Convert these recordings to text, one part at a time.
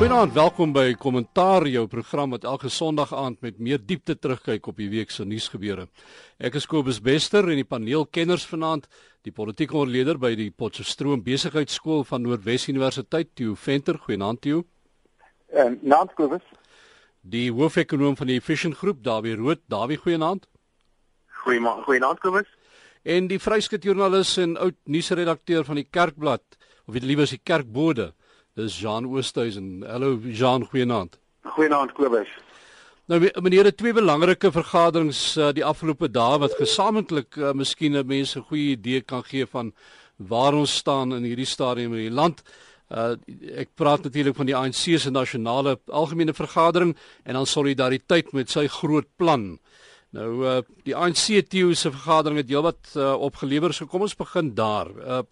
Goeienaand, welkom by Kommentaar, jou program wat elke Sondag aand met meer diepte terugkyk op die week se nuusgebeure. Ek is Kobus Bester en die paneelkenners vanaand, die politieke ontleder by die Potchefstroom Besigheidsskool van Noordwes Universiteit, Theo Venter. Goeienaand, Theo. En uh, naand Kobus. Die hoofekonoom van die Efficient Groep, Dawie Rood. Dawie, goeienaand. Goeiemôre, goeienaand Kobus. En die vryskut joernalis en oud nuusredakteur van die Kerkblad, of weet liewer is die Kerkbode. Dis Jean Oosthuizen. Hallo Jean, goeienaand. Goeienaand Kobus. Nou meneer, het twee belangrike vergaderings uh, die afgelope dae wat gesamentlik uh, miskien mense 'n goeie idee kan gee van waar ons staan in hierdie stadium in die land. Uh, ek praat natuurlik van die ANC se nasionale algemene vergadering en dan solidariteit met sy groot plan. Nou uh die ANC TU se vergadering het heelwat uh, opgelewer. So kom ons begin daar. Uh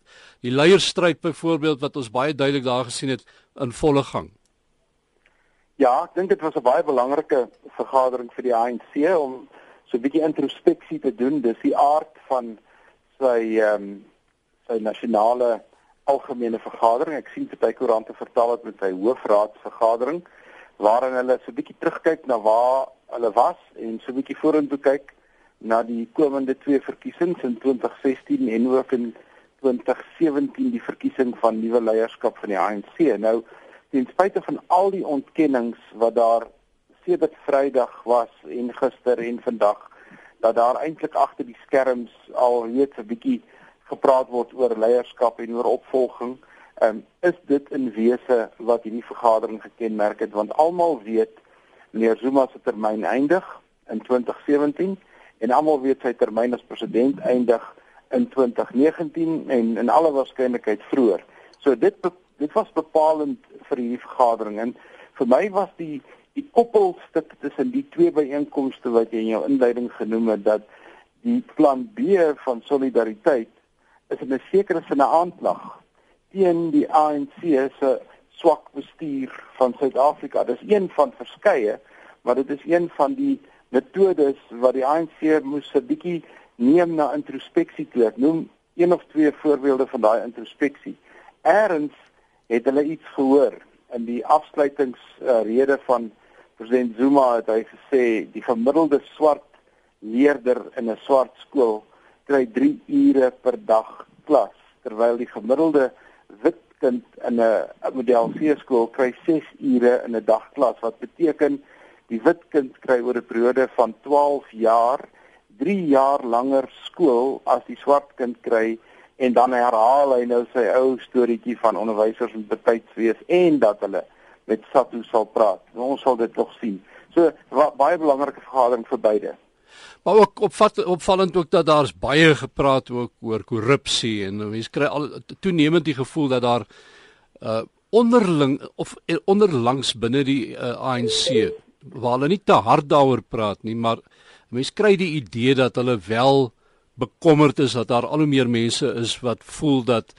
die leierstryd byvoorbeeld wat ons baie duidelik daar gesien het in volle gang. Ja, ek dink dit was 'n baie belangrike vergadering vir die ANC om so 'n bietjie introspeksie te doen. Dis die aard van sy ehm um, sy nasionale algemene vergadering. Ek sien party koerante vertel dit met sy hoofraadsvergadering waarin hulle so 'n bietjie terugkyk na waar hulle was en so 'n bietjie vorentoe kyk na die komende twee verkiesings in 2016 en ook in 2017 die verkiesing van nuwe leierskap van die ANC. Nou ten spyte van al die ontkennings wat daar sedert Vrydag was en gister en vandag dat daar eintlik agter die skerms al reeds 'n bietjie gepraat word oor leierskap en oor opvolging, um, is dit in wese wat hierdie vergadering gekenmerk het want almal weet meneer Zuma se termyn eindig in 2017 en almal weet sy termyn as president eindig in 2019 en in alle waarskynlikheid vroeër. So dit dit was bepalend vir hierdie vergadering en vir my was die die koppelstuk tussen die twee byeenkomste wat jy in jou inleiding genoem het dat die plan B van solidariteit is in 'n sekere sin 'n aanklag teen die ANC se swak bestuur van Suid-Afrika. Dis een van verskeie, maar dit is een van die metodes wat die ANC moes 'n bietjie neem na introspeksie toe. Ek noem een of twee voorbeelde van daai introspeksie. Eerens het hulle iets gehoor in die afsluitingsrede uh, van president Zuma het hy gesê die gemiddelde swart leerder in 'n swart skool kry 3 ure per dag klas terwyl die gemiddelde wit kind in 'n model C skool kry 6 ure in 'n dagklas wat beteken die wit kind kry oor 'n periode van 12 jaar 3 jaar langer skool as die swart kind kry en dan herhaal hy nou sy ou storieetjie van onderwysers en betyds wees en dat hulle met Satu sal praat. Nou, ons sal dit nog sien. So baie belangrike vergadering vir beide. Maar ook opvat, opvallend ook dat daar's baie gepraat ook oor korrupsie en mense kry al toenemend die gevoel dat daar uh onderling of eh, onderlangs binne die uh, ANC waar hulle nie te hard daaroor praat nie, maar mense kry die idee dat hulle wel bekommerd is dat daar al hoe meer mense is wat voel dat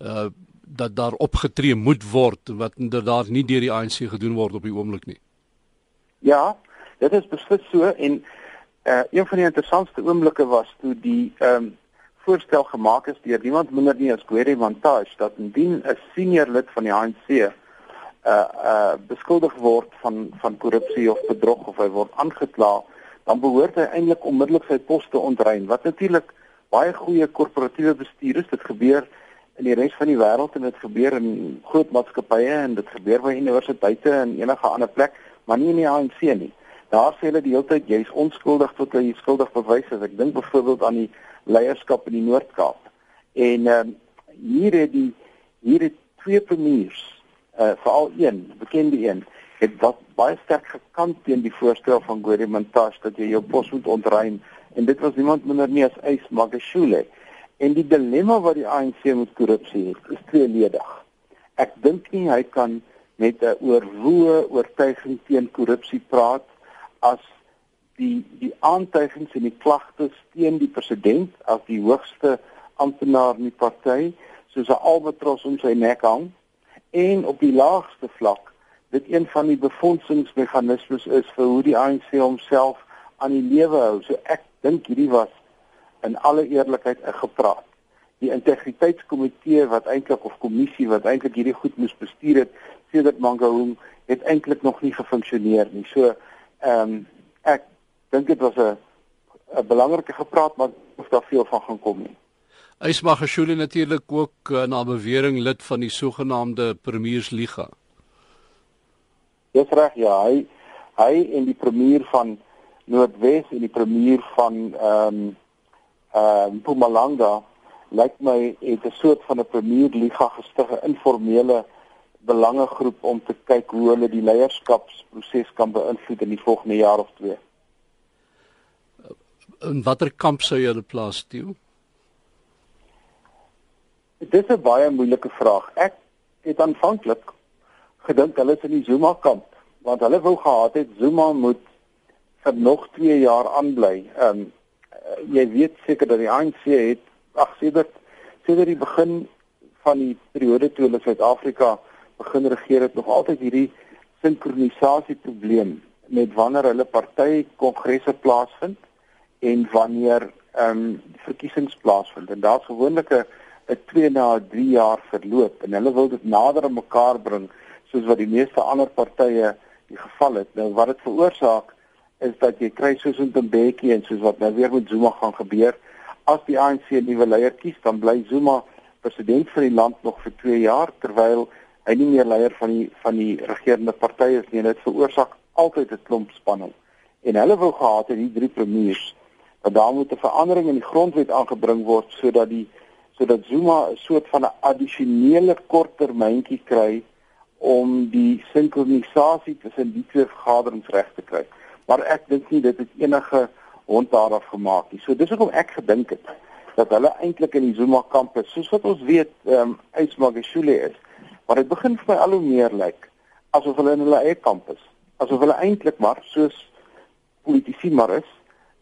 uh dat daar opgetree moet word wat inderdaad nie deur die ANC gedoen word op die oomblik nie. Ja, dit is beslis so en Uh een van die interessantste oomblikke was toe die ehm um, voorstel gemaak is deur iemand minder nie as Gwede Montage dat indien 'n senior lid van die ANC uh uh beskuldig word van van korrupsie of bedrog of hy word aangekla, dan behoort hy eintlik onmiddellik sy pos te ontruim. Wat natuurlik baie goeie korporatiewe bestuur is. Dit gebeur in die res van die wêreld en dit gebeur in groot maatskappye en dit gebeur by universiteite en enige ander plek, maar nie in die ANC nie. Daar sê hulle die hele tyd jy's onskuldig tot jy skuldig bewys is. Ek dink byvoorbeeld aan die leierskap in die Noord-Kaap. En ehm um, hier het die hier het twee premiers, uh veral een, bekende een, het wat baie sterk gekant teen die voorstel van Gwede Mantashe dat jy jou pos moet ontruim en dit was niemand minder nie as Ys Magashule. En die dilemma wat die ANC met korrupsie het, is tweeledig. Ek dink nie hy kan met 'n oorwoe oortuiging teen korrupsie praat as die die aantuigings en die klagtes teen die president as die hoogste amptenaar in die party soos 'n albatros om sy nek hang en op die laagste vlak dit een van die befondsingsmeganismes is vir hoe die ANC homself aan die lewe hou. So ek dink hierdie was in alle eerlikheid 'n gepraat. die integriteitskomitee wat eintlik of kommissie wat eintlik hierdie goed moes bestuur het sedert Mangaung het eintlik nog nie gefunksioneer nie. So ehm um, ek dink dit was 'n 'n belangrike gepraat maar of daar veel van gaan kom nie. Ysma Geshuli natuurlik ook uh, na bewering lid van die sogenaamde Premiersliga. Dis reg ja, hy hy en die premier van Noordwes en die premier van ehm um, ehm um, Mpumalanga lyk my het 'n soort van 'n premierliga gestig, 'n informele belangegroep om te kyk hoe hulle die leierskapsproses kan beïnvloed in die volgende jaar of twee. In watter kamp sou jy hulle plaas, Tieu? Dit is 'n baie moeilike vraag. Ek het aanvanklik gedink hulle is in die Zuma kamp, want hulle wou gehad het Zuma moet vir nog 2 jaar aanbly. Ehm um, jy weet seker dat die ANC het ag sedert sedert die begin van die periode toe hulle Suid-Afrika begin regeer het nog altyd hierdie sinkronisasie probleem met wanneer hulle party kongresse plaasvind en wanneer ehm um, verkiesings plaasvind en daar's gewoonlik 'n 'n 2 na 3 jaar verloop en hulle wil dit nader aan mekaar bring soos wat die meeste ander partye die geval het nou wat dit veroorsaak is dat jy kry soos in Tembeki en soos wat nou weer met Zuma gaan gebeur. As die ANC 'n nuwe leier kies, dan bly Zuma president van die land nog vir 2 jaar terwyl hy nie meer leier van die van die regerende party is nie. Dit veroorsaak altyd 'n klomp spanning. En hulle wou gehad het die drie premiers dat daar moet 'n verandering in die grondwet aangebring word sodat die sodat Zuma 'n soort van 'n addisionele korttermyntjie kry om die sinkronisasie tussen die twee vergaderings reg te kry maar ek dink nie dit het enige hond daaraf gemaak nie. So dis hoekom ek gedink het dat hulle eintlik in die Zuma kamp is, soos wat ons weet, ehm um, Ysmagashule is. Maar dit begin vir my al hoe meer lyk asof hulle in hulle eie kamp is. Asof hulle eintlik maar soos politici maar is,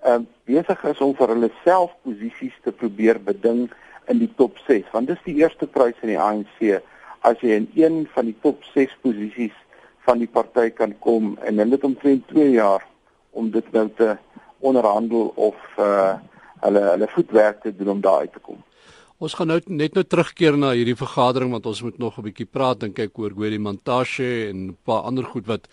ehm um, besig is om vir hulle self posisies te probeer beding in die top 6, want dis die eerste prys in die ANC as jy in een van die top 6 posisies van die party kan kom en hulle het omtrent 2 jaar om dit nou te onderhandel of uh hulle hulle voetwerk te doen om daar uit te kom. Ons gaan nou net nou terugkeer na hierdie vergadering want ons moet nog 'n bietjie praat en kyk oor Gwedi Montashe en 'n paar ander goed wat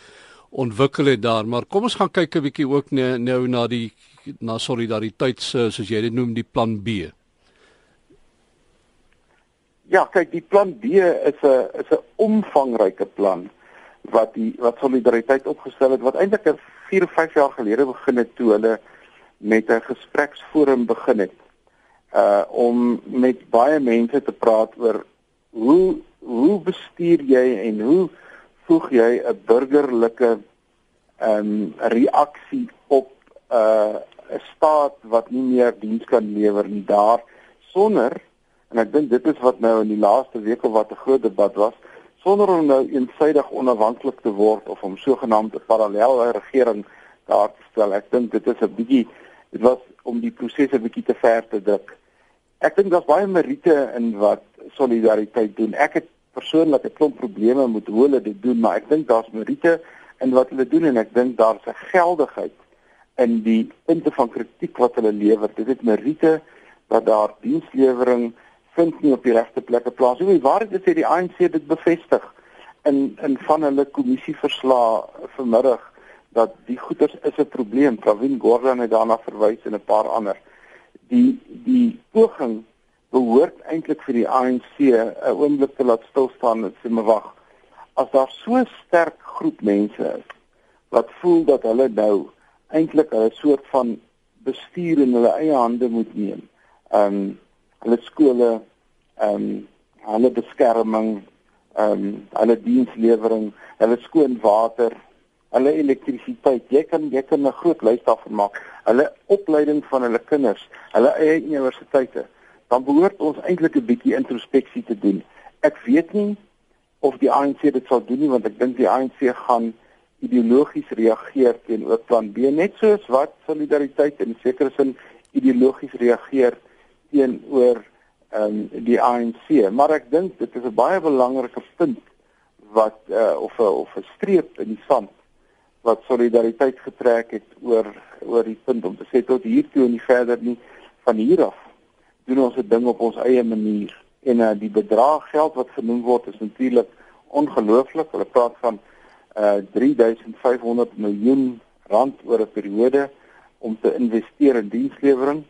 ontwikkel het daar, maar kom ons gaan kyk 'n bietjie ook nou, nou na die na solidariteit se soos jy dit noem die plan B. Ja, kyk, die plan B is 'n is 'n omvangryke plan wat die wat solidariteit opgestel het wat eintlik 4 of 5 jaar gelede begin het toe hulle met 'n gespreksforum begin het uh om met baie mense te praat oor hoe hoe bestuur jy en hoe voeg jy 'n burgerlike um reaksie op 'n uh, 'n staat wat nie meer diens kan lewer nie daar sonder en ek dink dit is wat nou in die laaste week of wat 'n groot debat was sonder om nou eensydig onafhanklik te word of om sogenaamde parallelle regering daar te stel. Ek dink dit is 'n bietjie dit was om die prosesse bietjie te ver te druk. Ek dink daar's baie meriete in wat solidariteit doen. Ek het persoonlik 'n klomp probleme met hoe hulle dit doen, maar ek dink daar's meriete in wat hulle doen en ek dink daar's 'n geldigheid in die punte van kritiek wat hulle lewer. Dit is meriete dat daar dienslewering vind nie op die regte plekke plaas. Hoe waar dit sê die ANC dit bevestig in in van hulle kommissieverslae vanmiddag dat die goeders is 'n probleem. Pravin Gordhan het daarna verwys en 'n paar ander. Die die poging behoort eintlik vir die ANC 'n oomblik te laat stil staan en sê maar wag. As daar so sterk groep mense is wat voel dat hulle nou eintlik 'n soort van bestuur in hulle eie hande moet neem. Um hulle skole, ehm um, hulle beskerming, ehm um, hulle dienslewering, hulle skoon water, hulle elektrisiteit. Jy kan jy kan 'n groot lys daarvan maak. Hulle opleiding van hulle kinders, hulle eie universiteite. Dan behoort ons eintlik 'n bietjie introspeksie te doen. Ek weet nie of die ANC dit sal doen nie want ek dink die ANC gaan ideologies reageer teenoor plan B net soos wat solidariteit in sekere sin ideologies reageer teenoor ehm um, die ANC, maar ek dink dit is 'n baie belangrike punt wat uh, of 'n of 'n streep in die sand wat solidariteit getrek het oor oor die punt om te sê tot hier toe en nie verder nie van hier af doen ons dit ding op ons eie manier. En uh, die bedrag geld wat genoem word is natuurlik ongelooflik. Hulle praat van uh 3500 miljoen rand oor 'n periode om te investeer in dienslewering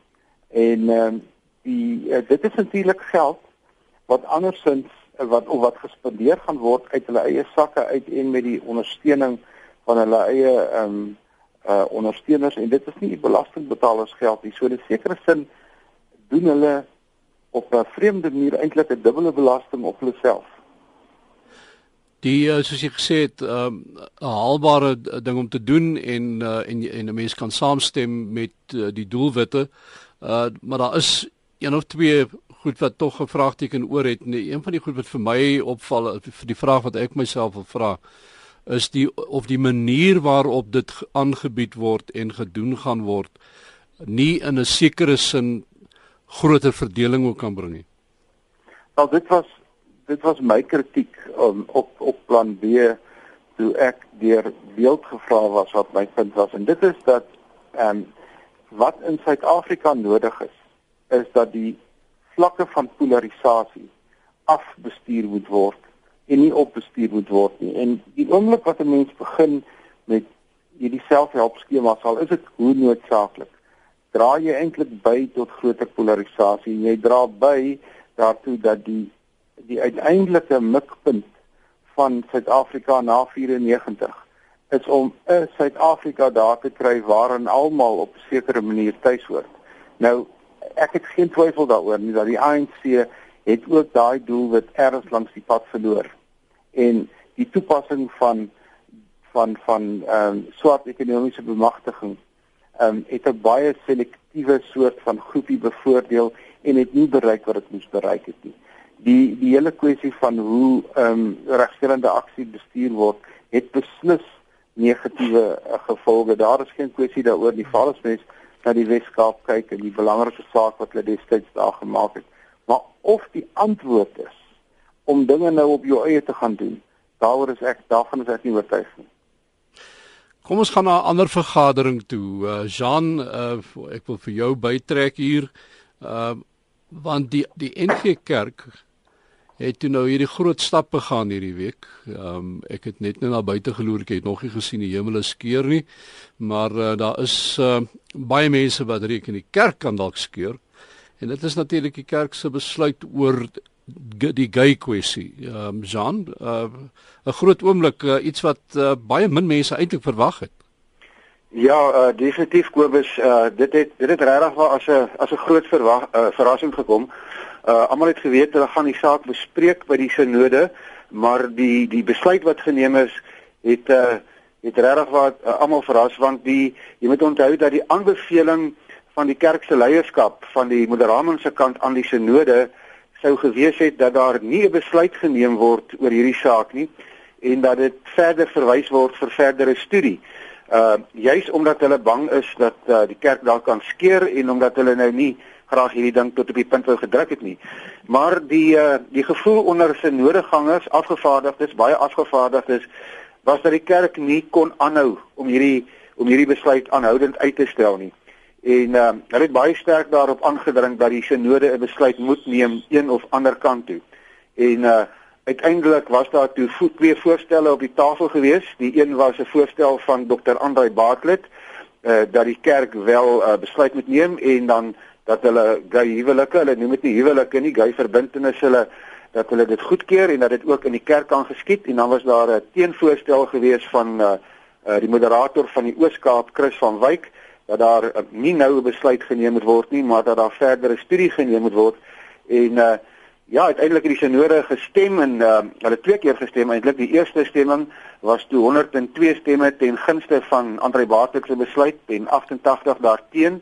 en uh, die uh, dit is natuurlik geld wat andersins uh, wat of wat gespandeer gaan word uit hulle eie sakke uit en met die ondersteuning van hulle eie ehm um, uh ondersteuners en dit is nie belastingbetalers geld nie. So in 'n sekere sin doen hulle op 'n vreemde manier eintlik 'n dubbele belasting op hulle self. Die uh, soos jy gesê het, 'n um, haalbare ding om te doen en uh, en en 'n mens kan saamstem met uh, die doelwitte. Uh maar daar is een of twee goed wat tog 'n vraagteken oor het. Nee, een van die goed wat vir my opval vir die vraag wat ek myself wil vra is die of die manier waarop dit aangebied word en gedoen gaan word nie in 'n sekere sin groter verdeling ook kan bring nie. Wel dit was dit was my kritiek um, op op plan B toe ek deur beeld gevra was wat my punt was en dit is dat ehm um, wat in Suid-Afrika nodig is is dat die vlakke van polarisasie afbestuur moet word en nie opbestuur moet word nie. En die oomblik wat 'n mens begin met hierdie selfhelpskema sal is dit hoe noodsaaklik. Dra jy eintlik by tot groter polarisasie. Jy dra by daartoe dat die die uiteindelike mikpunt van Suid-Afrika na 94 is om 'n Suid-Afrika daar te kry waarin almal op 'n sekere manier tuis hoort. Nou ek het geen twyfel daaroor nie dat die ANC het ook daai doelwit erns langs die pad verloor en die toepassing van van van ehm um, swart ekonomiese bemagtiging ehm um, het 'n baie selektiewe soort van groepie bevoordeel en het nie bereik wat dit moes bereik het nie. Die die hele kwessie van hoe ehm um, regstellende aksie bestuur word, het beslis negatiewe uh, gevolge. Daar is geen kwessie daaroor nie. Valsmens na die Weskaap kyk en die belangrike saak wat hulle destyds daar gemaak het. Maar of die antwoord is om dinge nou op jou eie te gaan doen. Daaroor is ek daarvan is ek nie oortuig nie. Kom ons gaan na 'n ander vergadering toe. Uh, Jean, uh, ek wil vir jou bytrek hier. Uh want die die NG Kerk het toe nou hierdie groot stap gegaan hierdie week. Ehm um, ek het net nou na buite geloer, ek het nog nie gesien die hemel skeur nie. Maar uh, daar is uh, baie mense wat reken die kerk kan dalk skeur. En dit is natuurlik die kerk se besluit oor die gay kwessie. Ehm um, Jean, uh, 'n groot oomblik, uh, iets wat uh, baie min mense eintlik verwag het. Ja, uh, definitief Kobus, uh, dit het dit het regtig wel as 'n as 'n groot verwag, uh, verrassing gekom. Uh almal het geweet hulle gaan die saak bespreek by die sinode, maar die die besluit wat geneem is het uh het regtig wat uh, almal verras want die jy moet onthou dat die aanbeveling van die kerk se leierskap van die moderaanse kant aan die sinode sou gewees het dat daar nie 'n besluit geneem word oor hierdie saak nie en dat dit verder verwys word vir verdere studie. Uh juis omdat hulle bang is dat uh, die kerk dalk kan skeer en omdat hulle nou nie graag hierdie ding tot op die punt wou gedruk het nie. Maar die uh die gevoel onder se nodigangers, afgevaardigdes, baie afgevaardigdes was dat die kerk nie kon aanhou om hierdie om hierdie besluit aanhoudend uit te stel nie en uh, hulle het baie sterk daarop aangedring dat die sinode 'n besluit moet neem een of ander kant toe. En uh, uiteindelik was daar toe vo twee voorstelle op die tafel gewees. Die een was 'n voorstel van Dr. Andrei Bartlett uh, dat die kerk wel 'n uh, besluit moet neem en dan dat hulle gay huwelike, hulle noem dit nie huwelike nie, gay verbintenisse hulle dat hulle dit goedkeur en dat dit ook in die kerk kan geskied en dan was daar 'n teenvoorstel gewees van uh, uh, die moderator van die Oos-Kaap Chris van Wyk dat daar uh, nie nou 'n besluit geneem moet word nie, maar dat daar verdere studie geneem moet word. En uh ja, uiteindelik het die sinode gestem en uh hulle twee keer gestem. Eintlik die eerste stemming was toe 102 stemme ten gunste van Andre Bartek se besluit en 88 daarteen.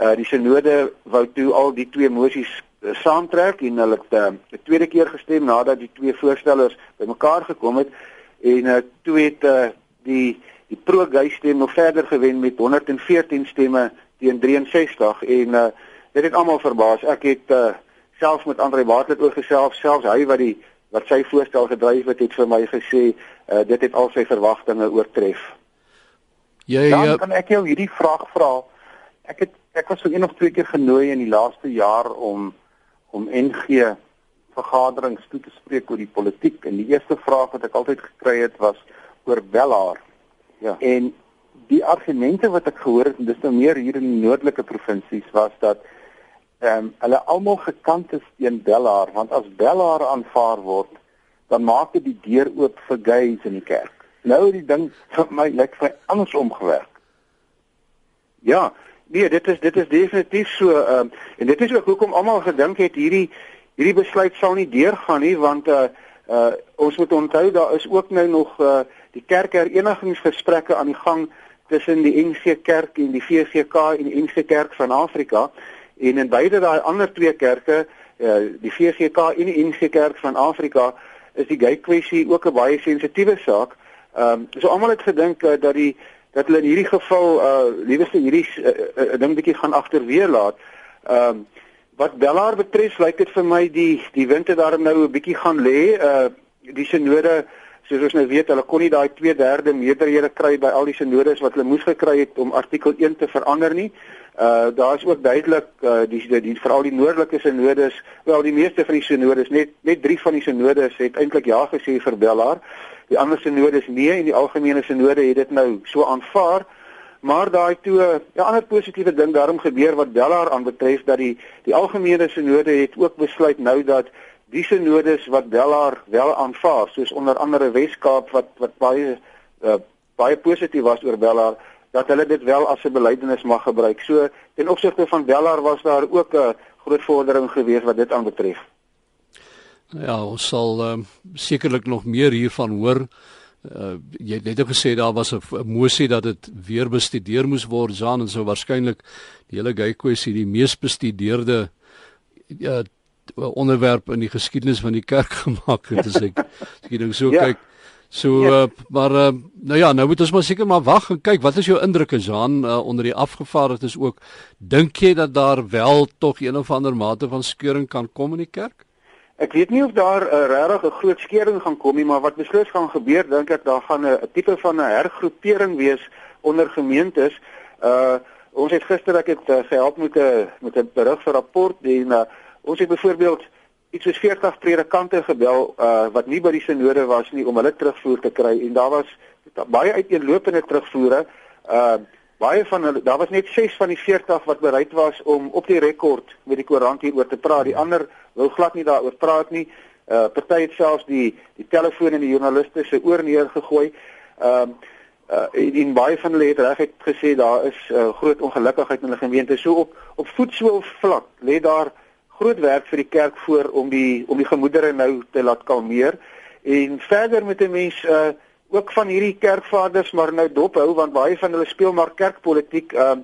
Uh die sinode wou toe al die twee moties uh, saamtrek en hulle het uh, tweede keer gestem nadat die twee voorstellers bymekaar gekom het en uh toe het uh die die pro-gay stem nog verder gewen met 114 stemme teen 63 en uh, dit het almal verbaas. Ek het uh, selfs met Andre Bartlett oor gesels, selfs hy wat die wat sy voorstel gedryf het, het vir my gesê uh, dit het al sy verwagtinge oortref. Jy Dan kan ek jou hierdie vraag vra. Ek het ek was vir een of twee keer genooi in die laaste jaar om om NG vergaderings toe te spreek oor die politiek en die eerste vraag wat ek altyd gekry het was oor Bellaar. Ja. En die argumente wat ek gehoor het en dis nou meer hier in die noordelike provinsies was dat ehm um, hulle almal gekant is teen Bellaar want as Bellaar aanvaar word dan maak dit die deur oop vir gays in die kerk. Nou die ding vir my lyk vir andersom gewerk. Ja, nee, dit is dit is definitief so ehm um, en dit is ook hoekom almal gedink het hierdie hierdie besluit sal nie deurgaan nie want uh uh ons moet onthou daar is ook nou nog uh die kerkherenigingsgesprekke aan die gang tussen die NG Kerk en die VGK en die NG Kerk van Afrika en in beide daai ander twee kerke uh die VGK en die NG Kerk van Afrika is die gay kwessie ook 'n baie sensitiewe saak. Ehm um, so almal het gedink uh, dat die dat hulle in hierdie geval uh liewerste hierdie uh, uh, ding bietjie gaan agterweer laat. Ehm um, wat Bellaar betref, lyk dit vir my die die winde daarom nou 'n bietjie gaan lê. Uh die synode soos ons nou weet, hulle kon nie daai 2/3 meerderhede kry by al die synodes wat hulle moes gekry het om artikel 1 te verander nie. Uh daar is ook duidelik uh die die, die veral die noordelike synodes, wel die meeste van die synodes, net net 3 van die synodes het eintlik ja gesê vir Bellaar. Die ander synodes nee en die algemene synode het dit nou so aanvaar. Maar daai toe 'n ander positiewe ding daarom gebeur wat Bellaar aanbetref dat die die algemene synode het ook besluit nou dat die synodes wat Bellaar wel aanvaar, soos onder andere Weskaap wat wat baie uh, baie positief was oor Bellaar dat hulle dit wel as 'n belydenis mag gebruik. So ten opsigte van Bellaar was daar ook 'n groot vordering geweest wat dit aanbetref. Ja, ons sal um, sekerlik nog meer hiervan hoor. Uh, jy het net gesê daar was 'n mosie dat dit weer bestudeer moes word, Jean, en so waarskynlik die hele gay kwessie die mees bestudeerde uh, onderwerp in die geskiedenis van die kerk gemaak het, as ek as ek nou so ja. kyk. So ja. uh, maar uh, nou ja, nou moet ons maar seker maar wag en kyk wat is jou indrukke Jean uh, onder die afgevaardigdes ook. Dink jy dat daar wel tog een of ander mate van skeuring kan kom in die kerk? Ek weet nie of daar 'n uh, regtig 'n groot skeuring gaan kom nie, maar wat beslis gaan gebeur, dink ek daar gaan 'n tipe van 'n hergroepering wees onder gemeentes. Uh ons het gister ek het uh, gehelp met 'n met 'n berig vir rapport en uh, ons het byvoorbeeld iets soos 40 predikante gebel uh wat nie by die sinode was nie om hulle terugvoer te kry en daar was baie uiteenlopende terugvoere. Uh baie van hulle daar was net 6 van die 40 wat bereid was om op die rekord met die koerant hieroor te praat. Die ander wou glad nie daaroor praat nie. Uh party het selfs die die telefoon en die joernaliste se oor neergegooi. Ehm uh, uh en, en baie van hulle het regtig gesê daar is uh, groot ongelukkigheid in hulle gemeente. So op op voetsoel vlak lê daar groot werk vir die kerk voor om die om die gemoedere nou te laat kalmeer. En verder met 'n mens uh ook van hierdie kerkvaders maar nou dophou want baie van hulle speel maar kerkpolitiek. Uh,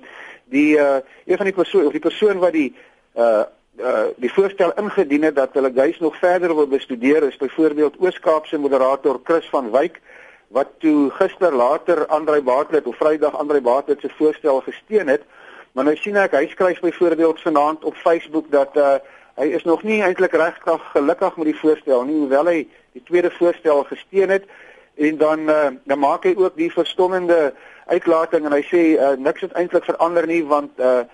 die uh een van die persoon of die persoon wat die uh uh die voorstel ingedien het dat hulle guys nog verder wil bestudeer is byvoorbeeld Oos-Kaapse moderator Chris van Wyk wat toe gister later Andrei Baartlet of Vrydag Andrei Baartlet se voorstel gesteun het maar nou sien ek hy skryf byvoorbeeld vanaand op Facebook dat uh hy is nog nie eintlik regtig gelukkig met die voorstel nie hoewel hy die tweede voorstel gesteun het en dan uh, dan maak hy ook die verstommende uitlating en hy sê uh, niks het eintlik verander nie want uh,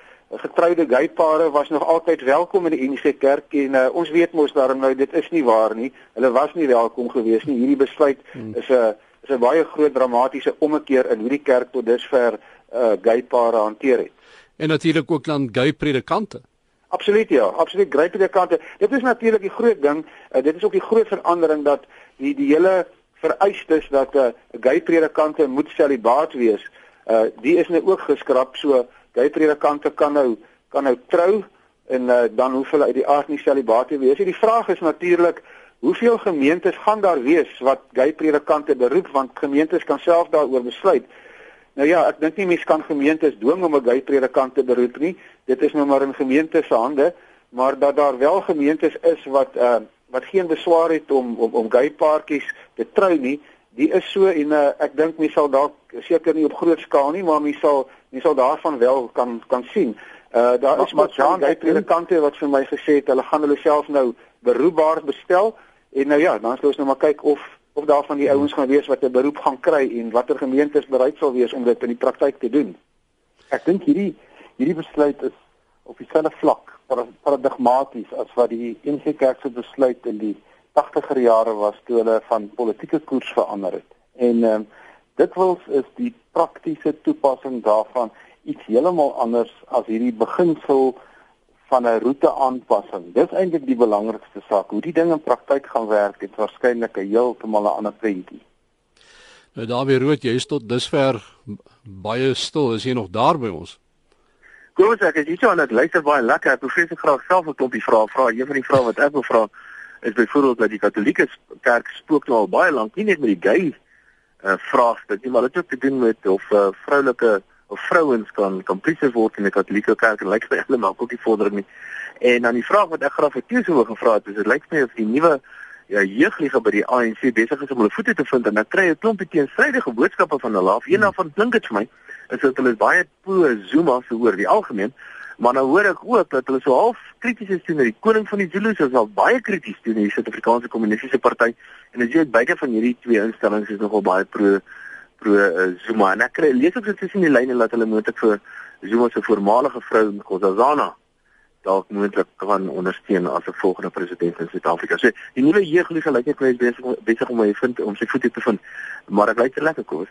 getroude gaypare was nog altyd welkom in die NG Kerk en uh, ons weet mos daarom nou dit is nie waar nie. Hulle was nie welkom gewees nie. Hierdie besluit hmm. is 'n is 'n baie groot dramatiese ommekeer in hoe die kerk tot dusver uh, gaypare hanteer het. En natuurlik ook dan gay predikante. Absoluut ja, absoluut gay predikante. Dit is natuurlik die groot ding. Uh, dit is ook die groot verandering dat die die hele vereistes dat 'n uh, gay predikante moet celibaat wees. Uh die is nou ook geskraap so gay predikante kan nou kan nou trou en uh, dan hoef hulle uit die aard nie celibaat te wees. Die vraag is natuurlik hoeveel gemeentes gaan daar wees wat gay predikante beroep want gemeentes kan self daaroor besluit. Nou ja, ek dink nie mense kan gemeentes dwing om 'n gay predikant te beroep nie. Dit is nou maar in gemeentes se hande, maar dat daar wel gemeentes is wat uh wat geen beswaar het om om om gay paartjies te trou nie, die is so en uh, ek dink mense sal dalk seker nie op groot skaal nie, maar mense sal mense sal daarvan wel kan kan sien. Uh daar is maar Jean gay predikante wat vir my gesê het hulle gaan hulle self nou beroepbaar bestel en nou ja, dan sal ons nou maar kyk of of daar van die ouens gaan wees wat 'n beroep gaan kry en watter gemeentes bereid sal wees om dit in die praktyk te doen. Ek dink hierdie hierdie besluit is op dieselfde vlak paradigmaties as wat die NG Kerk se besluit in die 80er jare was toe hulle van politieke koers verander het. En ehm um, dit wils is die praktiese toepassing daarvan iets heeltemal anders as hierdie beginsel van 'n roete aanpassing. Dis eintlik die belangrikste saak. Hoe die ding in praktyk gaan werk, het waarskynlik 'n heeltemal 'n ander prentjie. Nou Dawie Rood, jy is tot dusver baie stil. Is jy nog daar by ons? Kom ek as jy sê dat luister baie lekker. Ek profesie graag self 'n klompie vrae vra. Een van die vrae wat ek wil vra is byvoorbeeld dat die Katolieke Kerk spook nou al baie lank nie net met die gay uh, vraagstuk nie, maar dit het ook te doen met of uh, vroulike of vrouens kan kan priester word in die Katolieke Kerk en lyk vir hulle maar ook nie vordering nie. En dan die vraag wat ek graag vir Teus wou gevra het, is dit lyk my of die nuwe ja jeugliga by die ANC besig is om hulle voete te vind en dan kry jy 'n klompie teenstrydige boodskappe van hulle af. Een hmm. daarvan klink dit vir my is dat hulle baie pro Zuma se hoor die algemeen, maar nou hoor ek ook dat hulle so half krities is teenoor die koning van die Zulus, is al baie krities teenoor die Suid-Afrikaanse Kommunistiese Party en as jy beide van hierdie twee instellings is nogal baie pro pro uh, Zuma en ek kry lees ook tussen die lyne dat hulle moontlik vir Zuma se voormalige vrou Nkosazana dalk moontlik kan ondersteun as 'n volgende president in Suid-Afrika. So die nuwe jeugliga lyk net kwyt besig besig om my vind om sy voete te vind, maar ek lyk te lekker kos.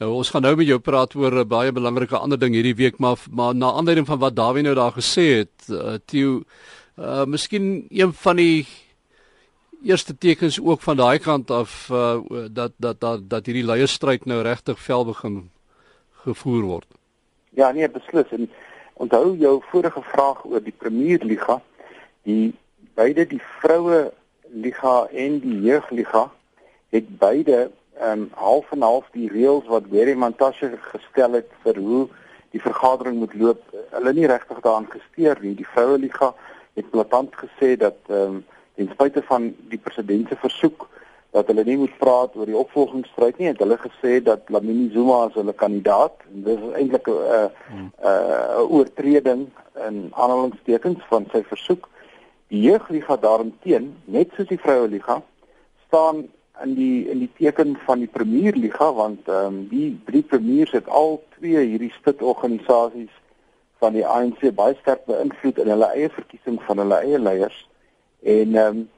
Nou ons gaan nou met jou praat oor 'n baie belangrike ander ding hierdie week maar maar na aanleiding van wat Dawie nou daar gesê het, uh, Theo, uh miskien een van die eerste tekens ook van daai kant af uh dat dat dat dat hierdie leierstryd nou regtig vel begin gevoer word. Ja, nee, beslis en Onthou jou vorige vraag oor die Premierliga, die beide die vroue liga en die jeugliga het beide ehm um, half en half die reëls wat Gary Montashe gestel het vir hoe die vergadering moet loop, hulle nie regtig daaraan gesteer nie. Die vroue liga het platant gesê dat ehm um, ten spyte van die president se versoek dat hulle nie moet praat oor die opvolgingsstryd nie. Het hulle gesê dat Lamini Zuma as hulle kandidaat en dis eintlik 'n 'n 'n oortreding in aanhalingstekens van sy versoek. Die jeugliga daarteen, net soos die vroue liga, staan in die in die teken van die premierliga want ehm um, die drie premiers het al twee hierdie stitorganisasies van die ANC baie sterk beïnvloed in hulle eie verkiesing van hulle eie leiers en ehm um,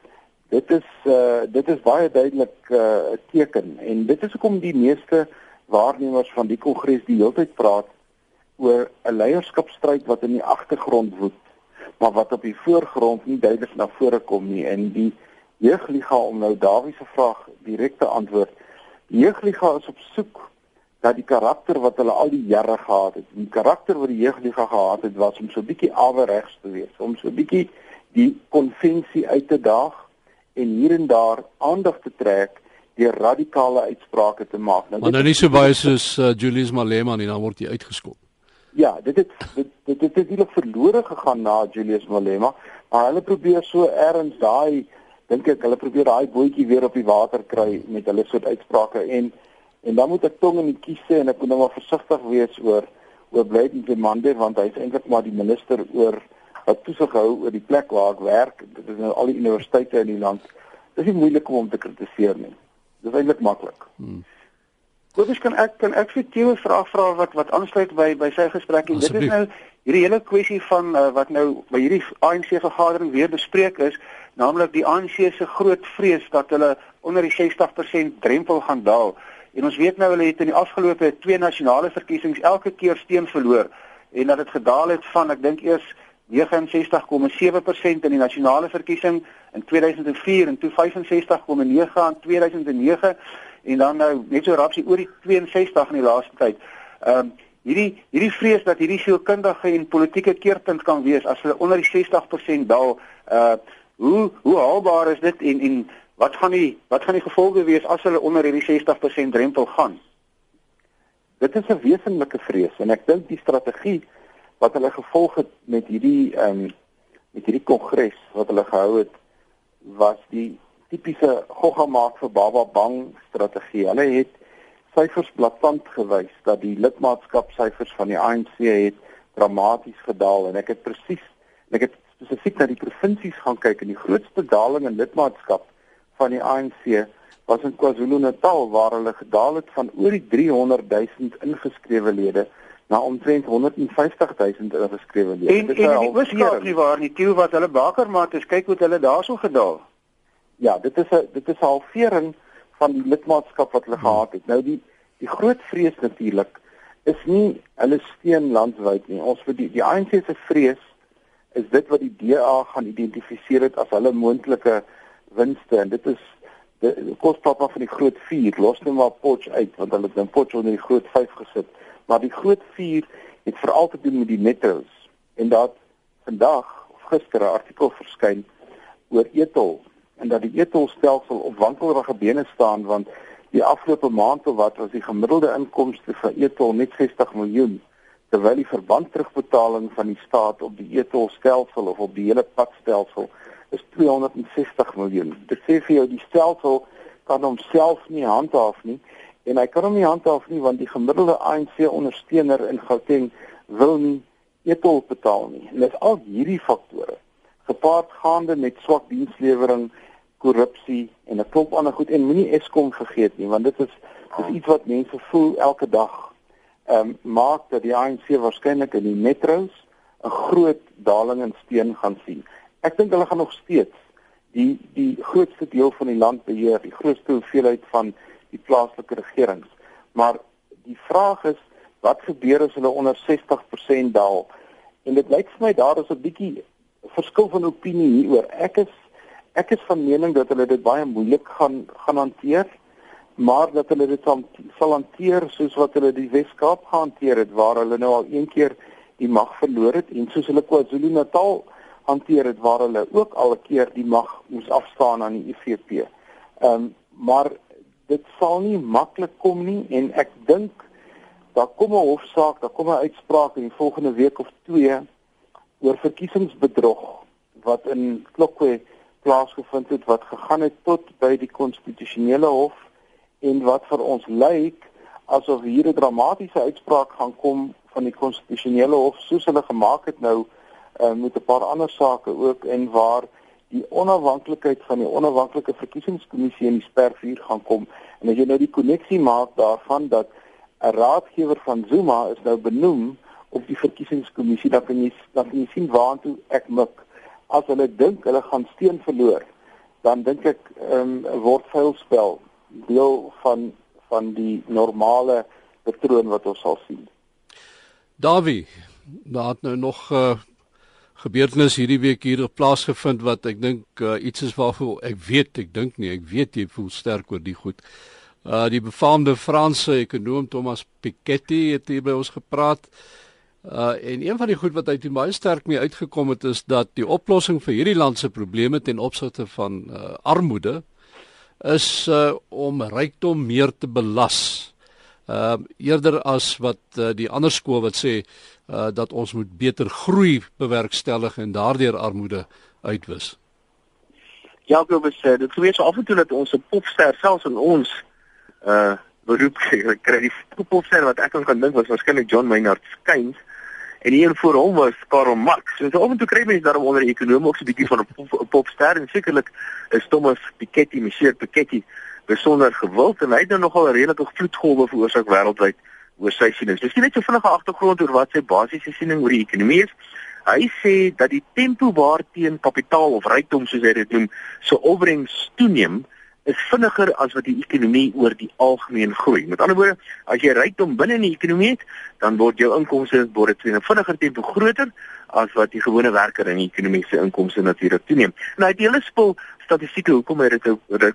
dit is uh dit is baie duidelik uh, 'n uh, teken. En dit is hoekom die meeste waarnemers van die kongres die hele tyd praat oor 'n leierskapstryd wat in die agtergrond woed maar wat op die voorgrond nie duidelik na vore kom nie. En die jeugliga om nou Dawie se vraag direk te antwoord die jeugliga is op soek dat die karakter wat hulle al die jare gehad het. Die karakter wat die jeugliga gehad het was om so 'n bietjie averegs te wees om so 'n bietjie die konvensie uit te daag en hier en daar aandag te trek deur radikale uitsprake te maak. Nou, maar nou nie so baie soos uh, Julius Malema nie, dan word hy uitgeskop. Ja, dit het dit dit het eintlik verlore gegaan na Julius Malema, maar hulle probeer so erns daai dink ek hulle probeer daai bootjie weer op die water kry met hulle soort uitsprake en en dan moet ek tong in die kies sê en ek moet nou maar versigtig wees oor oor Blyden Demande want hy is eintlik maar die minister oor wat toesig hou oor die plek waar ek werk. Dit is nou al die universiteite in die land. Dit is nie moeilik om hom te kritiseer nie. Dit is eintlik maklik. Hmm. Kobus kan ek kan ek vir Theo 'n vraag vra wat wat aansluit by by sy gesprek en dit is nou hierdie hele kwessie van uh, wat nou by hierdie ANC vergadering weer bespreek is, naamlik die ANC se groot vrees dat hulle onder die 60% drempel gaan daal. En ons weet nou hulle het in die afgelope twee nasionale verkiesings elke keer steun verloor en dat dit gedaal het van ek dink eers 69,7% in die nasionale verkiesing in 2004 en toe 65,9 aan 2009 en dan nou net so rapsie oor die 62 in die laaste tyd. Ehm um, hierdie hierdie vrees dat hierdie sielkundige en politieke keerpunt kan wees as hulle onder die 60% daal, uh hoe hoe haalbaar is dit en en wat gaan die wat gaan die gevolge wees as hulle onder hierdie 60% drempel gaan? Dit is 'n wesenlike vrees en ek dink die strategie wat hulle gevolg het met hierdie ehm um, met hierdie kongres wat hulle gehou het was die tipiese gogga maak vir baba bang strategie. Hulle het syfers blaatant gewys dat die lidmaatskapsyfers van die ANC het dramaties gedaal en ek het presies ek het spesifiek na die provinsies gaan kyk en die grootste daling in lidmaatskap van die ANC was in KwaZulu-Natal waar hulle gedaal het van oor die 300 000 ingeskrewe lede na omtrent 150 000 ingeskrewe lede. En en die Ooskaap nie waar nie, toe wat hulle bakermat is, kyk hoe hulle daarso gedaal. Ja, dit is 'n dit is 'n halvering van die lidmaatskap wat hulle hmm. gehad het. Nou die die groot vrees natuurlik is nie hulle steun landwyd nie. Ons vir die die ANC se vrees is dit wat die DA gaan identifiseer het as hulle moontlike winste en dit is die kospapa van die groot 4 los net maar Potch uit want hulle het dan Potch onder die groot 5 gesit maar die groot 4 het veral te doen met die metros en dat vandag of gister 'n artikel verskyn oor etol en dat die etolstelsel op wankelrige bene staan want die afgelope maand of wat was die gemiddelde inkomste vir etol net 60 miljoen terwyl die verband terugbetaling van die staat op die etolstelsel of op die hele padstelsel is 260 miljoen. Dit sê vir jou die stelsel kan homself nie handhaaf nie en hy kan hom nie handhaaf nie want die gemiddelde ANC ondersteuner in Gauteng wil nie etol betaal nie. En dit al hierdie faktore gepaard gaande met swak dienslewering, korrupsie en 'n klop ander goed en moenie Eskom vergeet nie want dit is dis iets wat mense voel elke dag. Ehm um, maak dat die ANC waarskynlik in die metros 'n groot daling in steun gaan sien. Ek dink hulle gaan nog steeds die die grootste deel van die land beheer, die grootste hoeveelheid van die plaaslike regerings. Maar die vraag is wat gebeur as hulle onder 60% daal? En dit lyk vir my daar is 'n bietjie verskil van opinie hieroor. Ek is ek is van mening dat hulle dit baie moeilik gaan gaan hanteer, maar dat hulle dit sal, hanteer soos wat hulle die Wes-Kaap gehanteer het waar hulle nou al een keer die mag verloor het en soos hulle KwaZulu-Natal hanteer het waar hulle ook al 'n keer die mag moes afstaan aan die IFP. Ehm um, maar dit sal nie maklik kom nie en ek dink daar kom 'n hofsaak, daar kom 'n uitspraak in die volgende week of 2 oor verkiesingsbedrog wat in Klokwe plaasgevind het wat gegaan het tot by die konstitusionele hof en wat vir ons lyk asof hier 'n dramatiese uitspraak gaan kom van die konstitusionele hof soos hulle gemaak het nou uh, met 'n paar ander sake ook en waar die onafhanklikheid van die onafhanklike verkiesingskommissie in die spervuur gaan kom. En as jy nou die koneksie maak daarvan dat 'n raadgewer van Zuma is nou benoem op die verkiesingskommissie dan kan jy dan kan jy sien waartoe ek mik. As hulle dink hulle gaan steen verloor dan dink ek um, word veilspel deel van van die normale patroon wat ons sal sien. Davie daar het nou nog uh, gebeurtenis hierdie week hier op plaas gevind wat ek dink uh, iets is waarvoor ek weet ek dink nie ek weet jy voel sterk oor die goed. Uh die befaamde Franse ekonom Thomas Piketty het hier by ons gepraat. Uh en een van die goed wat hy toe baie sterk mee uitgekom het is dat die oplossing vir hierdie land se probleme ten opsigte van uh armoede is uh om rykdom meer te belas. Uh eerder as wat uh, die ander skool wat sê uh dat ons moet beter groei bewerkstellig en daardeur armoede uitwis. Ja, ek wil sê dit sou wees af en toe dat ons 'n popster selfs in ons uh beroep kry die popster wat ek kan dink was waarskynlik John Maynard Keynes en hier voor hom was Karl Marx. So af en toe kry mense daarom onder ekonomie ook so 'n bietjie van 'n pop, popster en sekerlik is Thomas Piketty, Monsieur Piketty besonder gewild en hy het nou nogal redelike vloedgolwe veroorsaak wêreldwyd oor sy siening. Dis net so vinnige agtergrond oor wat sy basiese siening oor die ekonomie is. Hy sê dat die tempo waarteen kapitaal of rykdom soos hy dit noem, so opbrengs toeneem is vinniger as wat die ekonomie oor die algemeen groei. Met ander woorde, as jy rykdom binne in die ekonomie het, dan word jou inkomste word dit in 'n vinniger tempo groter as wat die gewone werker in die ekonomiese inkomste natuurlik toeneem. En hy het hele spul statistieke hoekom hy dit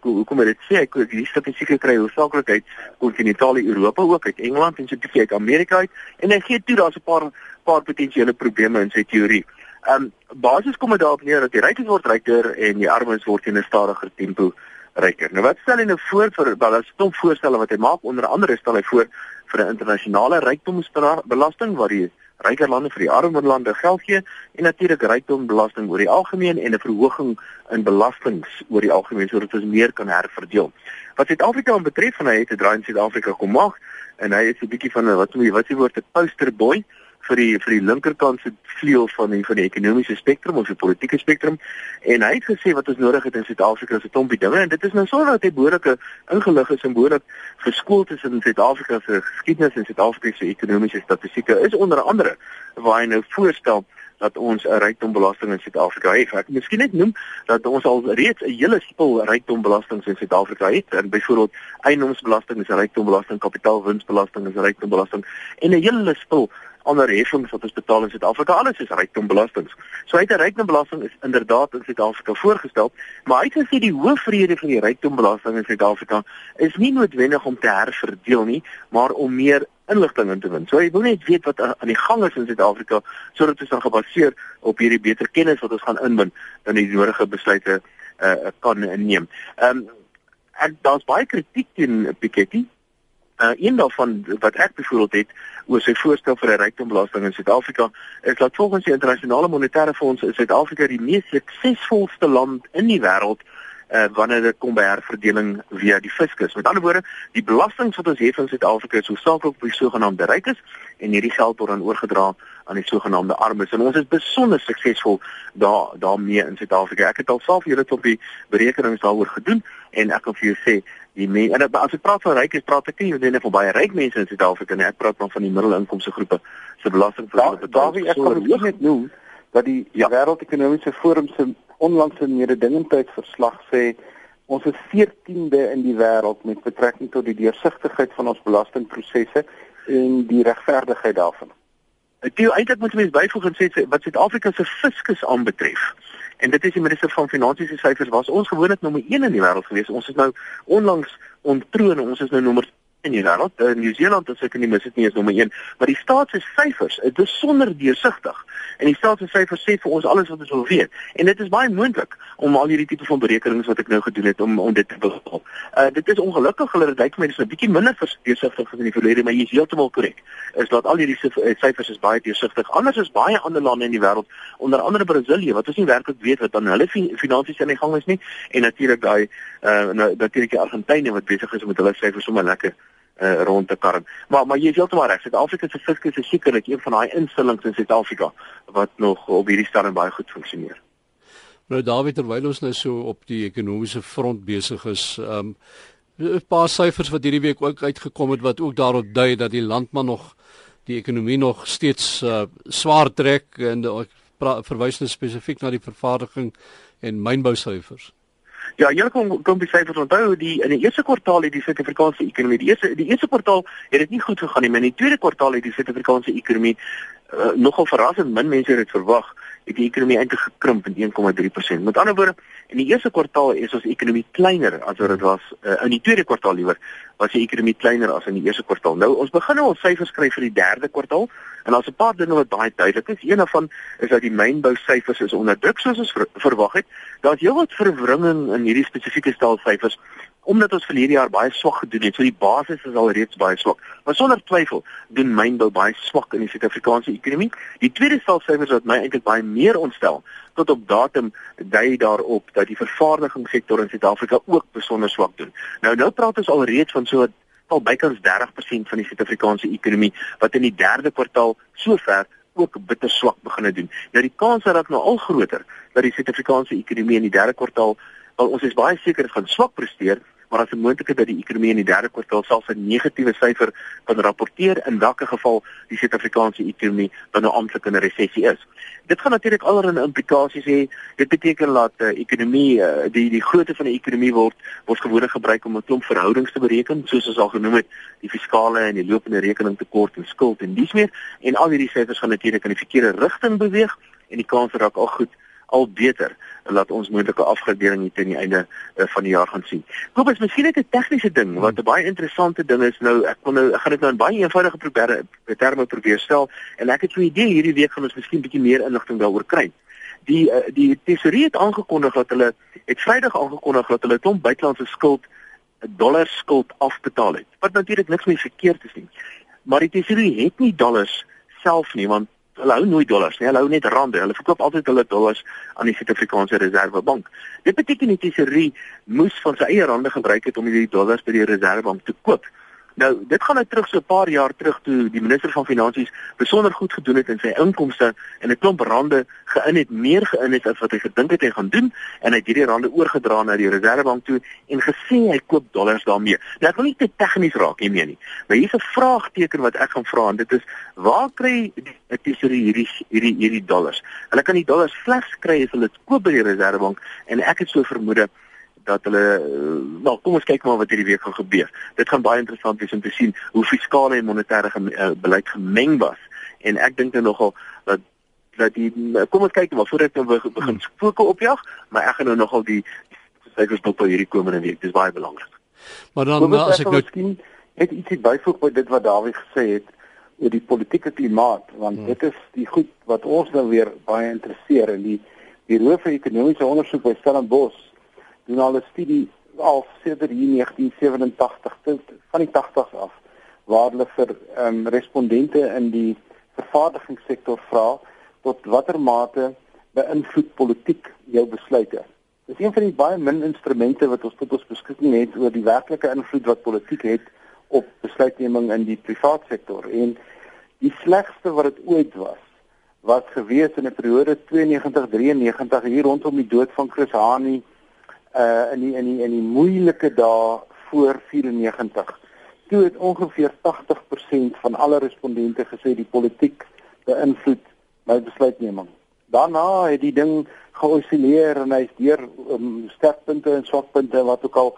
hoekom hy dit sê ek die statistieke kry hoofsaaklik uit kontinentale Europa ook uit Engeland en so bietjie uit Amerika uit en hy gee toe daar's 'n paar paar potensiële probleme in sy teorie. Ehm um, basies kom dit daarop neer dat die rykes word ryker en die armes word in 'n stadiger tempo ryker. Nou wat stel hy nou voor vir wel as stomp voorstelle wat hy maak onder andere stel hy voor vir 'n internasionale rykdomsbelasting waar die ryker lande vir die armer lande geld gee en natuurlik rykdombelasting oor die algemeen en 'n verhoging in belastings oor die algemeen sodat ons meer kan herverdeel. Wat Suid-Afrika betref, en hy het 'n draai in Suid-Afrika kom maak en hy is 'n bietjie van 'n wat noem jy wat s'ie woord 'n poster boy vir die vir die linkerkant se vleuel van die van die ekonomiese spektrum of die politieke spektrum en hy het gesê wat ons nodig het in Suid-Afrika is 'n klompie dinge en dit is nou sonder dat hy behoorlike ingelig is en behoorlik verskoold is in Suid-Afrika se geskiedenis en Suid-Afrika se ekonomiese statistieke is onder andere waar hy nou voorstel dat ons 'n rykdombelasting in Suid-Afrika het. Ek miskien net noem dat ons al reeds 'n hele spul rykdombelastings in Suid-Afrika het. En byvoorbeeld eiendomsbelasting is 'n rykdombelasting, kapitaalwinsbelasting is 'n rykdombelasting en 'n hele spul ander heffings wat ons betaal in Suid-Afrika. Alles is rykdombelastings. So uit 'n rykdombelasting is inderdaad in Suid-Afrika voorgestel, maar hy het gesê die hoofrede van die rykdombelasting in Suid-Afrika is nie noodwendig om te herverdeel nie, maar om meer inligting in te win. So jy wil net weet wat aan die gang is in Suid-Afrika sodat ons dan gebaseer op hierdie beter kennis wat ons gaan inwin dan die nodige besluite uh, kan neem. Ehm um, en daar's baie kritiek teen Piketty Uh, een daarvan wat ek byvoorbeeld het oor sy voorstel vir 'n rykdombelasting in Suid-Afrika is dat volgens die internasionale monetaire fonds is Suid-Afrika die mees suksesvolste land in die wêreld uh, wanneer dit kom by herverdeling via die fiskus. Met ander woorde, die belasting wat ons het in Suid-Afrika is hoofsaaklik op die sogenaamde rykes en hierdie geld word dan oorgedra aan die sogenaamde armes. En ons is besonder suksesvol daar daarmee in Suid-Afrika. Ek het al self hierdie op die berekenings daaroor gedoen en ek kan vir jou sê die men, en as ek praat van rykes, praat ek nie net van baie ryk mense in Suid-Afrika nie. Ek praat dan van die middelinkomste groepe se belasting vir hulle betaal. Daar ek kan net noem dat die ja. wêreldekonomiese forum se onlangse mededingendheidsverslag sê ons is 14de in die wêreld met betrekking tot die deursigtigheid van ons belastingprosesse en die regverdigheid daarvan. Ek dink eintlik moet mense byvoeg en sê wat Suid-Afrika se fiskus aanbetref. En dit is die minister van finansies se syfers was ons gewoonlik nommer 1 in die wêreld gewees. Ons is nou onlangs ontroon en ons is nou nommer in die wêreld. Uh, Nieu-Seeland as ek nie mis dit nie is nommer 1, maar die staat se syfers is besonder deursigtig. En die staat se syfers sê vir ons alles wat ons wil weet. En dit is baie moontlik om al hierdie tipe van berekenings wat ek nou gedoen het om om dit te bepaal. Uh dit is ongelukkig hulle dit lyk my dis 'n bietjie minder deursigtig as in die verlede, maar jy is heeltemal korrek. Is dat al hierdie eh, syfers is baie deursigtig. Anders is baie ander lande in die wêreld, onder andere Brasilië, wat ons nie werklik weet wat dan hulle finansies aan die gang is nie en natuurlik daai uh natuurlik die Argentynë wat besig is met hulle syfers om 'n lekker uh, rond te karm. Maar maar jy is heeltemal reg. Suid-Afrika se fiskus is sekerlik een van daai instellings in Suid-Afrika wat nog op hierdie stadium baie goed funksioneer. Nou David terwyl ons nou so op die ekonomiese front besig is, um, 'n paar syfers wat hierdie week ook uitgekom het wat ook daarop dui dat die land maar nog die ekonomie nog steeds uh, swaar trek en ek verwys nou spesifiek na die vervaardiging en mynbou syfers. Ja, jy kom kom die syfers onthou die in die eerste kwartaal het die Suid-Afrikaanse ekonomie die eerste die eerste kwartaal het dit nie goed gegaan nie, maar in die tweede kwartaal het die Suid-Afrikaanse ekonomie uh, nogal verrassend min mense het dit verwag het die ekonomie eintlik gekrimp met 1,3%. Met ander woorde, in die eerste kwartaal is ons ekonomie kleiner as wat dit was uh, in die tweede kwartaal liewer, was die ekonomie kleiner as in die eerste kwartaal. Nou ons begin nou al syfers kry vir die derde kwartaal en daar's 'n paar dinge wat baie duidelik is. Een daarvan is dat die mynbou syfers is onder druk soos ons ver verwag het. Daar's heelwat verwringing in hierdie spesifieke stel syfers omdat ons vir hierdie jaar baie swak gedoen het. So die basis is al reeds baie swak. Maar sonder twyfel doen mynbou baie swak in die Suid-Afrikaanse ekonomie. Die tweede selfsyfers wat my eintlik baie meer ontstel tot op datum dui daarop dat die vervaardigingssektor in Suid-Afrika ook besonder swak doen. Nou nou praat ons al reeds van so al bykans 30% van die Suid-Afrikaanse ekonomie wat in die derde kwartaal sover ook bitter swak begin doen. Nou die kans dat nou al groter dat die Suid-Afrikaanse ekonomie in die derde kwartaal Wel ons is baie seker dit gaan swak presteer, maar as 'n moontlikheid dat die ekonomie in die derde kwartaal selfs 'n negatiewe syfer kan rapporteer in watter geval die Suid-Afrikaanse ekonomie dan nou amptelik in 'n resessie is. Dit gaan natuurlik allerlei implikasies hê. Dit beteken dat uh, ekonomie uh, die die grootte van die ekonomie word word gewoonlik gebruik om 'n klomp verhoudings te bereken, soos ons al genoem het, die fiskale en die lopende rekening tekort en skuld en dis meer en al hierdie syfers gaan natuurlik in die verkeerde rigting beweeg en die kans raak al goed al beter en laat ons moontlike afgradeering hier teen die einde uh, van die jaar gaan sien. Koop is miskien net 'n tegniese ding wat 'n baie interessante ding is nou ek wil nou ek gaan dit nou in baie eenvoudige probeer terme probeer stel en ek het so 'n idee hierdie week gaan ons miskien bietjie meer inligting daaroor kry. Die uh, die tesourier het aangekondig dat hulle het Vrydag aangekondig dat hulle klomp buitelandse skuld 'n dollar skuld afbetaal het. Wat natuurlik niks meer verkeerd is nie. Maar die tesourier het nie dollars self nie want hulle hou nooit dollars nie, hulle hou net rande. Hulle verkoop altyd hulle dollars aan die Suid-Afrikaanse Reservebank. Dit beteken die tesourier moes van sy eie rande gebruik het om hierdie dollars by die Reservebank te koop. Nou, dit gaan nou terug so 'n paar jaar terug toe die minister van finansies besonder goed gedoen het in sy inkomste en 'n klomp rande geïn het, meer geïn het as wat hy gedink het hy gaan doen en hy het hierdie rande oorgedra na die Reservebank toe en gesê hy koop dollars daarmee. Nou ek wil nie te tegnies raak hiermee nie, maar hier's 'n vraagteken wat ek gaan vra en dit is waar kry die tesorie hierdie hierdie hierdie dollars? Hulle kan die dollars slegs kry as hulle dit koop by die Reservebank en ek het so vermoed dat hulle nou kom ons kyk maar wat hierdie week gaan gebeur. Dit gaan baie interessant wees om te sien hoe fiskale en monetêre uh, beleid gemeng was en ek dink dan nogal dat dat die kom ons kyk maar voordat ons nou begin fokus opjag, maar ek gaan nou nogal die syfers dop hierdie komende week. Dis baie belangrik. Maar dan nou, as ek nou miskien het ietsie byvoeg by dit wat Dawie gesê het oor die politieke klimaat want hmm. dit is die goed wat ons nou weer baie interesseer en die die hoof van ekonomiese ondersoek by Stellenbosch doen al 'n studie al sedert hier 1987 tot van die 80s af waar hulle vir ehm um, respondente in die vervaardigingssektor vra tot watter mate beïnvloed politiek jou besluite. Dit is een van die baie min instrumente wat ons tot ons beskikking het oor die werklike invloed wat politiek het op besluitneming in die private sektor en die slegste wat dit ooit was was gewees in 'n periode 92-93 hier rondom die dood van Chris Hani uh in die in die in die moeilike dae voor 94 toe het ongeveer 80% van alle respondente gesê die politiek beïnvloed my besluitneming. Daarna het die ding geosilleer en hy's deur um, sterkpunte en swakpunte en wat ook al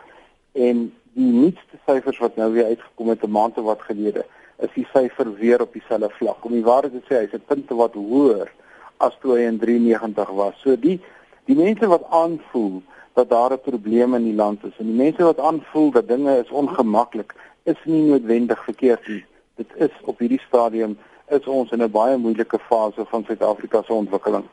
en die nuutste syfers wat nou weer uitgekom het 'n maand of wat gelede is die syfer weer op dieselfde vlak. Om die waarheid te sê, hy's 'n punt wat hoër as toe hy in 93 was. So die die mense wat aanvoel dat daar 'n probleem in die land is en die mense wat aanvoel dat dinge is ongemaklik, is nie noodwendig verkeerd nie. Dit is op hierdie stadium is ons in 'n baie moeilike fase van Suid-Afrika se ontwikkeling.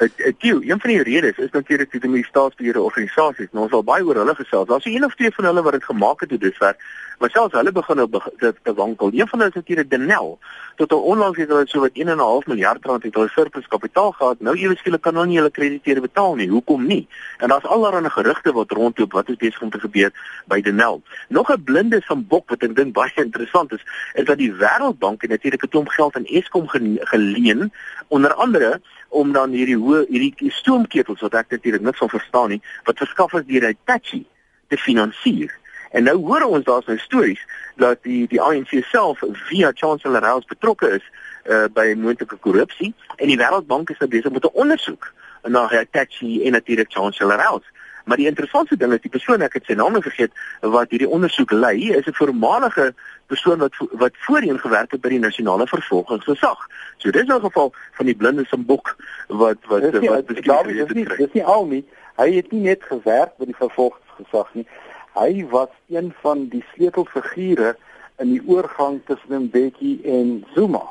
Ek ek glo een van die redes is natuurlik die die staatsbeheerde organisasies. Nou ons al baie oor hulle gesels. Daar's een of twee van hulle wat dit gemaak het tot dusver, maar selfs hulle begin nou te, te wankel. Een van hulle is natuurlik Denel. Tot onlangs het hulle so wat 1.5 miljard rand het hulle surplus kapitaal gehad. Nou ewe skielik kan hulle nie hulle krediteure betaal nie. Hoekom nie? En daar's allerlei gerugte wat rondloop wat is besig om te gebeur by Denel. Nog 'n blinde van Bok wat ek dink baie interessant is, is dat die Wêreldbank natuurlik 'n klomp geld aan Eskom geleen, onder andere om dan hierdie hoë hierdie stoomketels wat ek natuurlik niks van verstaan nie wat verskaf is deur Hitachi te finansier. En nou hoor ons daar's nou stories dat die die ANC self via Chancellor House betrokke is uh, by moontlike korrupsie en die Wêreldbank is nou besig met 'n ondersoek na Hitachi en natuurlik Chancellor House. Maar die interessante ding is die persoon ek het sy naam vergeet wat hierdie ondersoek lei, is 'n voormalige persoon wat wat voorheen gewerk het by die nasionale vervolgingsgesag. So dis nou 'n geval van die blinde simbok wat wat dis nie, wat beskryf is nie dis nie al nie. Hy het nie net gewerk by die vervolgingsgesag nie. Hy was een van die sleutelfigure in die oorgang tussen Mbeki en Zuma.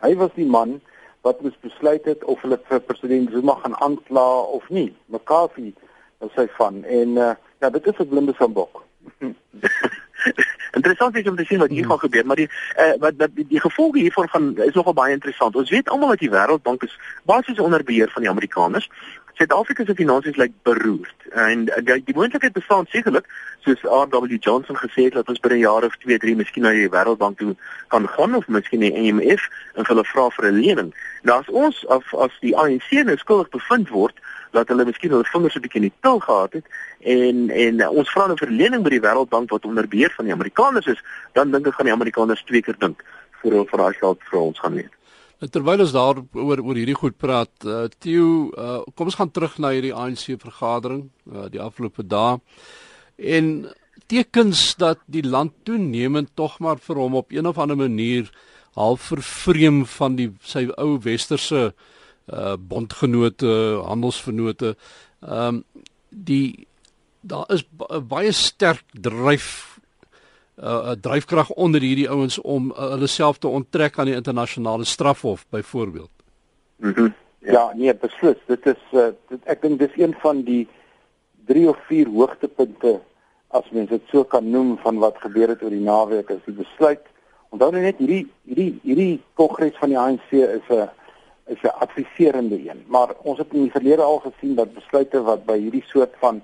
Hy was die man wat moes besluit het of hulle vir president Zuma gaan aankla of nie. McCarthy is hy van en uh, ja dit is 'n blinde sambok. Interessant is om te sien wat hier hmm. gaan gebeur maar die uh, wat wat die, die gevolge hiervan gaan is nogal baie interessant. Ons weet almal dat die wêreldbank is basies onder beheer van die Amerikaners. Suid-Afrika se finansies lyk beroerd. En uh, die, die moontlikheid bestaan sekerlik soos R.W. Johnson gesê het dat ons binne jaar of 2, 3 miskien na die wêreldbank toe kan gaan of miskien die IMF en hulle vra vir 'n lening. Nou as ons of as die ANC nou skuldig bevind word dat hulle miskien hulle vingers 'n bietjie in die til gehad het en en uh, ons vra 'n verlening by die Wêreldbank wat onder beheer van die Amerikaners is, dan dink ek gaan die Amerikaners twee keer dink voor hulle vir daai geld vir ons gaan leen. Nou, terwyl ons daar oor oor hierdie goed praat, uh, Theo, uh, kom ons gaan terug na hierdie ANC vergadering uh, die afgelope dae en tekens dat die land toenemend tog maar vir hom op een of ander manier half vervreem van die sy ou westerse uh bondgenote, handelsvennote. Ehm um, die daar is baie sterk dryf uh dryfkrag onder hierdie ouens om uh, hulle self te onttrek aan die internasionale strafhof byvoorbeeld. Mhm. Mm ja, nee, beslis. Dit is uh dit, ek dink dis een van die 3 of 4 hoogtepunte as mens dit so kan noem van wat gebeur het oor die naweek as die besluit. Onthou net hierdie hierdie hierdie kongres van die ANC is 'n is 'n adviserende een, maar ons het in die verlede al gesien dat besluite wat by hierdie soort van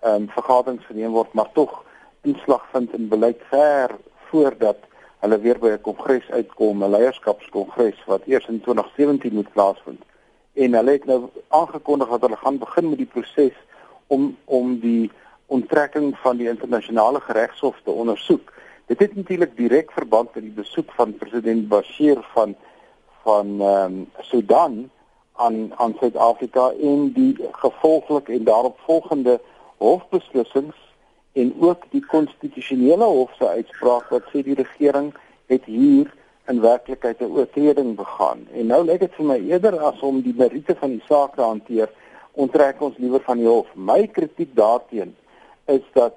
ehm um, vergaderings geneem word, maar tog inslag vind in beleid ver voordat hulle weer by 'n kongres uitkom, 'n leierskapskongres wat eers in 2017 moet plaasvind. En hulle het nou aangekondig dat hulle gaan begin met die proses om om die onttrekking van die internasionale geregshof te ondersoek. Dit het natuurlik direk verband met die besoek van president Bashir van van ehm um, Sudan aan aan Suid-Afrika en die gevolglik en daarop volgende hofbeslissings en ook die konstitusionele hof se uitspraak wat sê die regering het hier in werklikheid 'n oortreding begaan. En nou lyk dit vir my eerder as om die meriete van die saak te hanteer, onttrek ons liewer van die hof. My kritiek daarteenoor is dat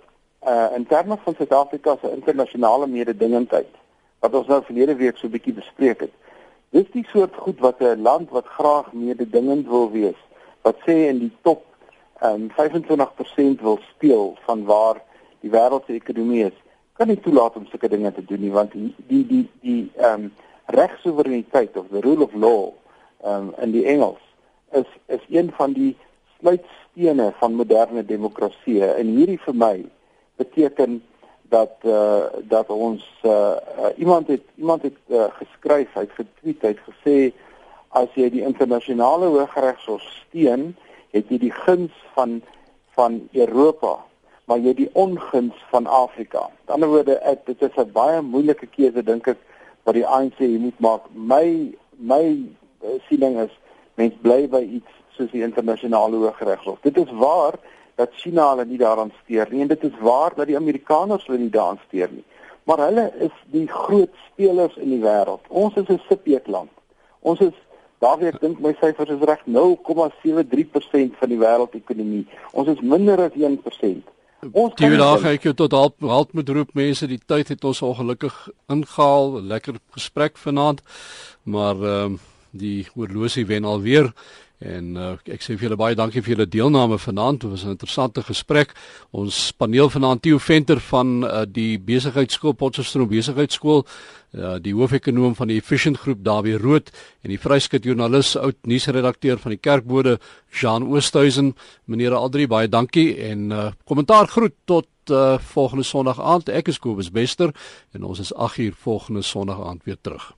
uh in terme van Suid-Afrika se internasionale mededingendheid wat ons nou verlede week so 'n bietjie bespreek het. Dis die soort goed wat 'n land wat graag mededingend wil wees, wat sê in die top um 25% wil speel van waar die wêreld se ekonomie is, kan nie toelaat om sulke dinge te doen nie want die die die die um regsoevereiniteit of the rule of law um in die Engels is is een van die sluitstene van moderne demokrasie en hierdie vir my beteken dat uh, dat ons uh, uh, iemand het iemand het uh, geskryf, hy het getweet, hy het gesê as jy die internasionale hooggeregshof steun, het jy die guns van van Europa, maar jy die onguns van Afrika. Aan die ander woorde, ek, dit is 'n baie moeilike keuse dink ek wat die ANC moet maak. My my siening is mens bly by iets soos die internasionale hooggeregshof. Dit is waar dat China hulle nie daaraan steur nie en dit is waar dat die Amerikaners hulle nie daaraan steur nie. Maar hulle is die groot spelers in die wêreld. Ons is 'n sippeetland. Ons is daar weer ek dink my syfers is reg 0,73% van die wêreldekonomie. Ons is minder as 1%. Ons Die dag ek jou tot halp halp moet roep mense die tyd het ons ongelukkig ingehaal. Lekker gesprek vanaand. Maar ehm uh, die oorlosie wen alweer. En uh, ek sê vir julle baie dankie vir julle deelname vanaand. Dit was 'n interessante gesprek. Ons paneel vanaand Theo Venter van uh, die Besigheidsskool Potchefstroom Besigheidsskool, uh, die hoofekonoom van die Efficient Groep Dawie Rood en die vryskut joernalis oud nuusredakteur van die Kerkbode Jean Oosthuizen. Meneere al drie baie dankie en uh, kommentaar groet tot uh, volgende Sondag aand. Ek is Kobus Bester en ons is 8uur volgende Sondag aand weer terug.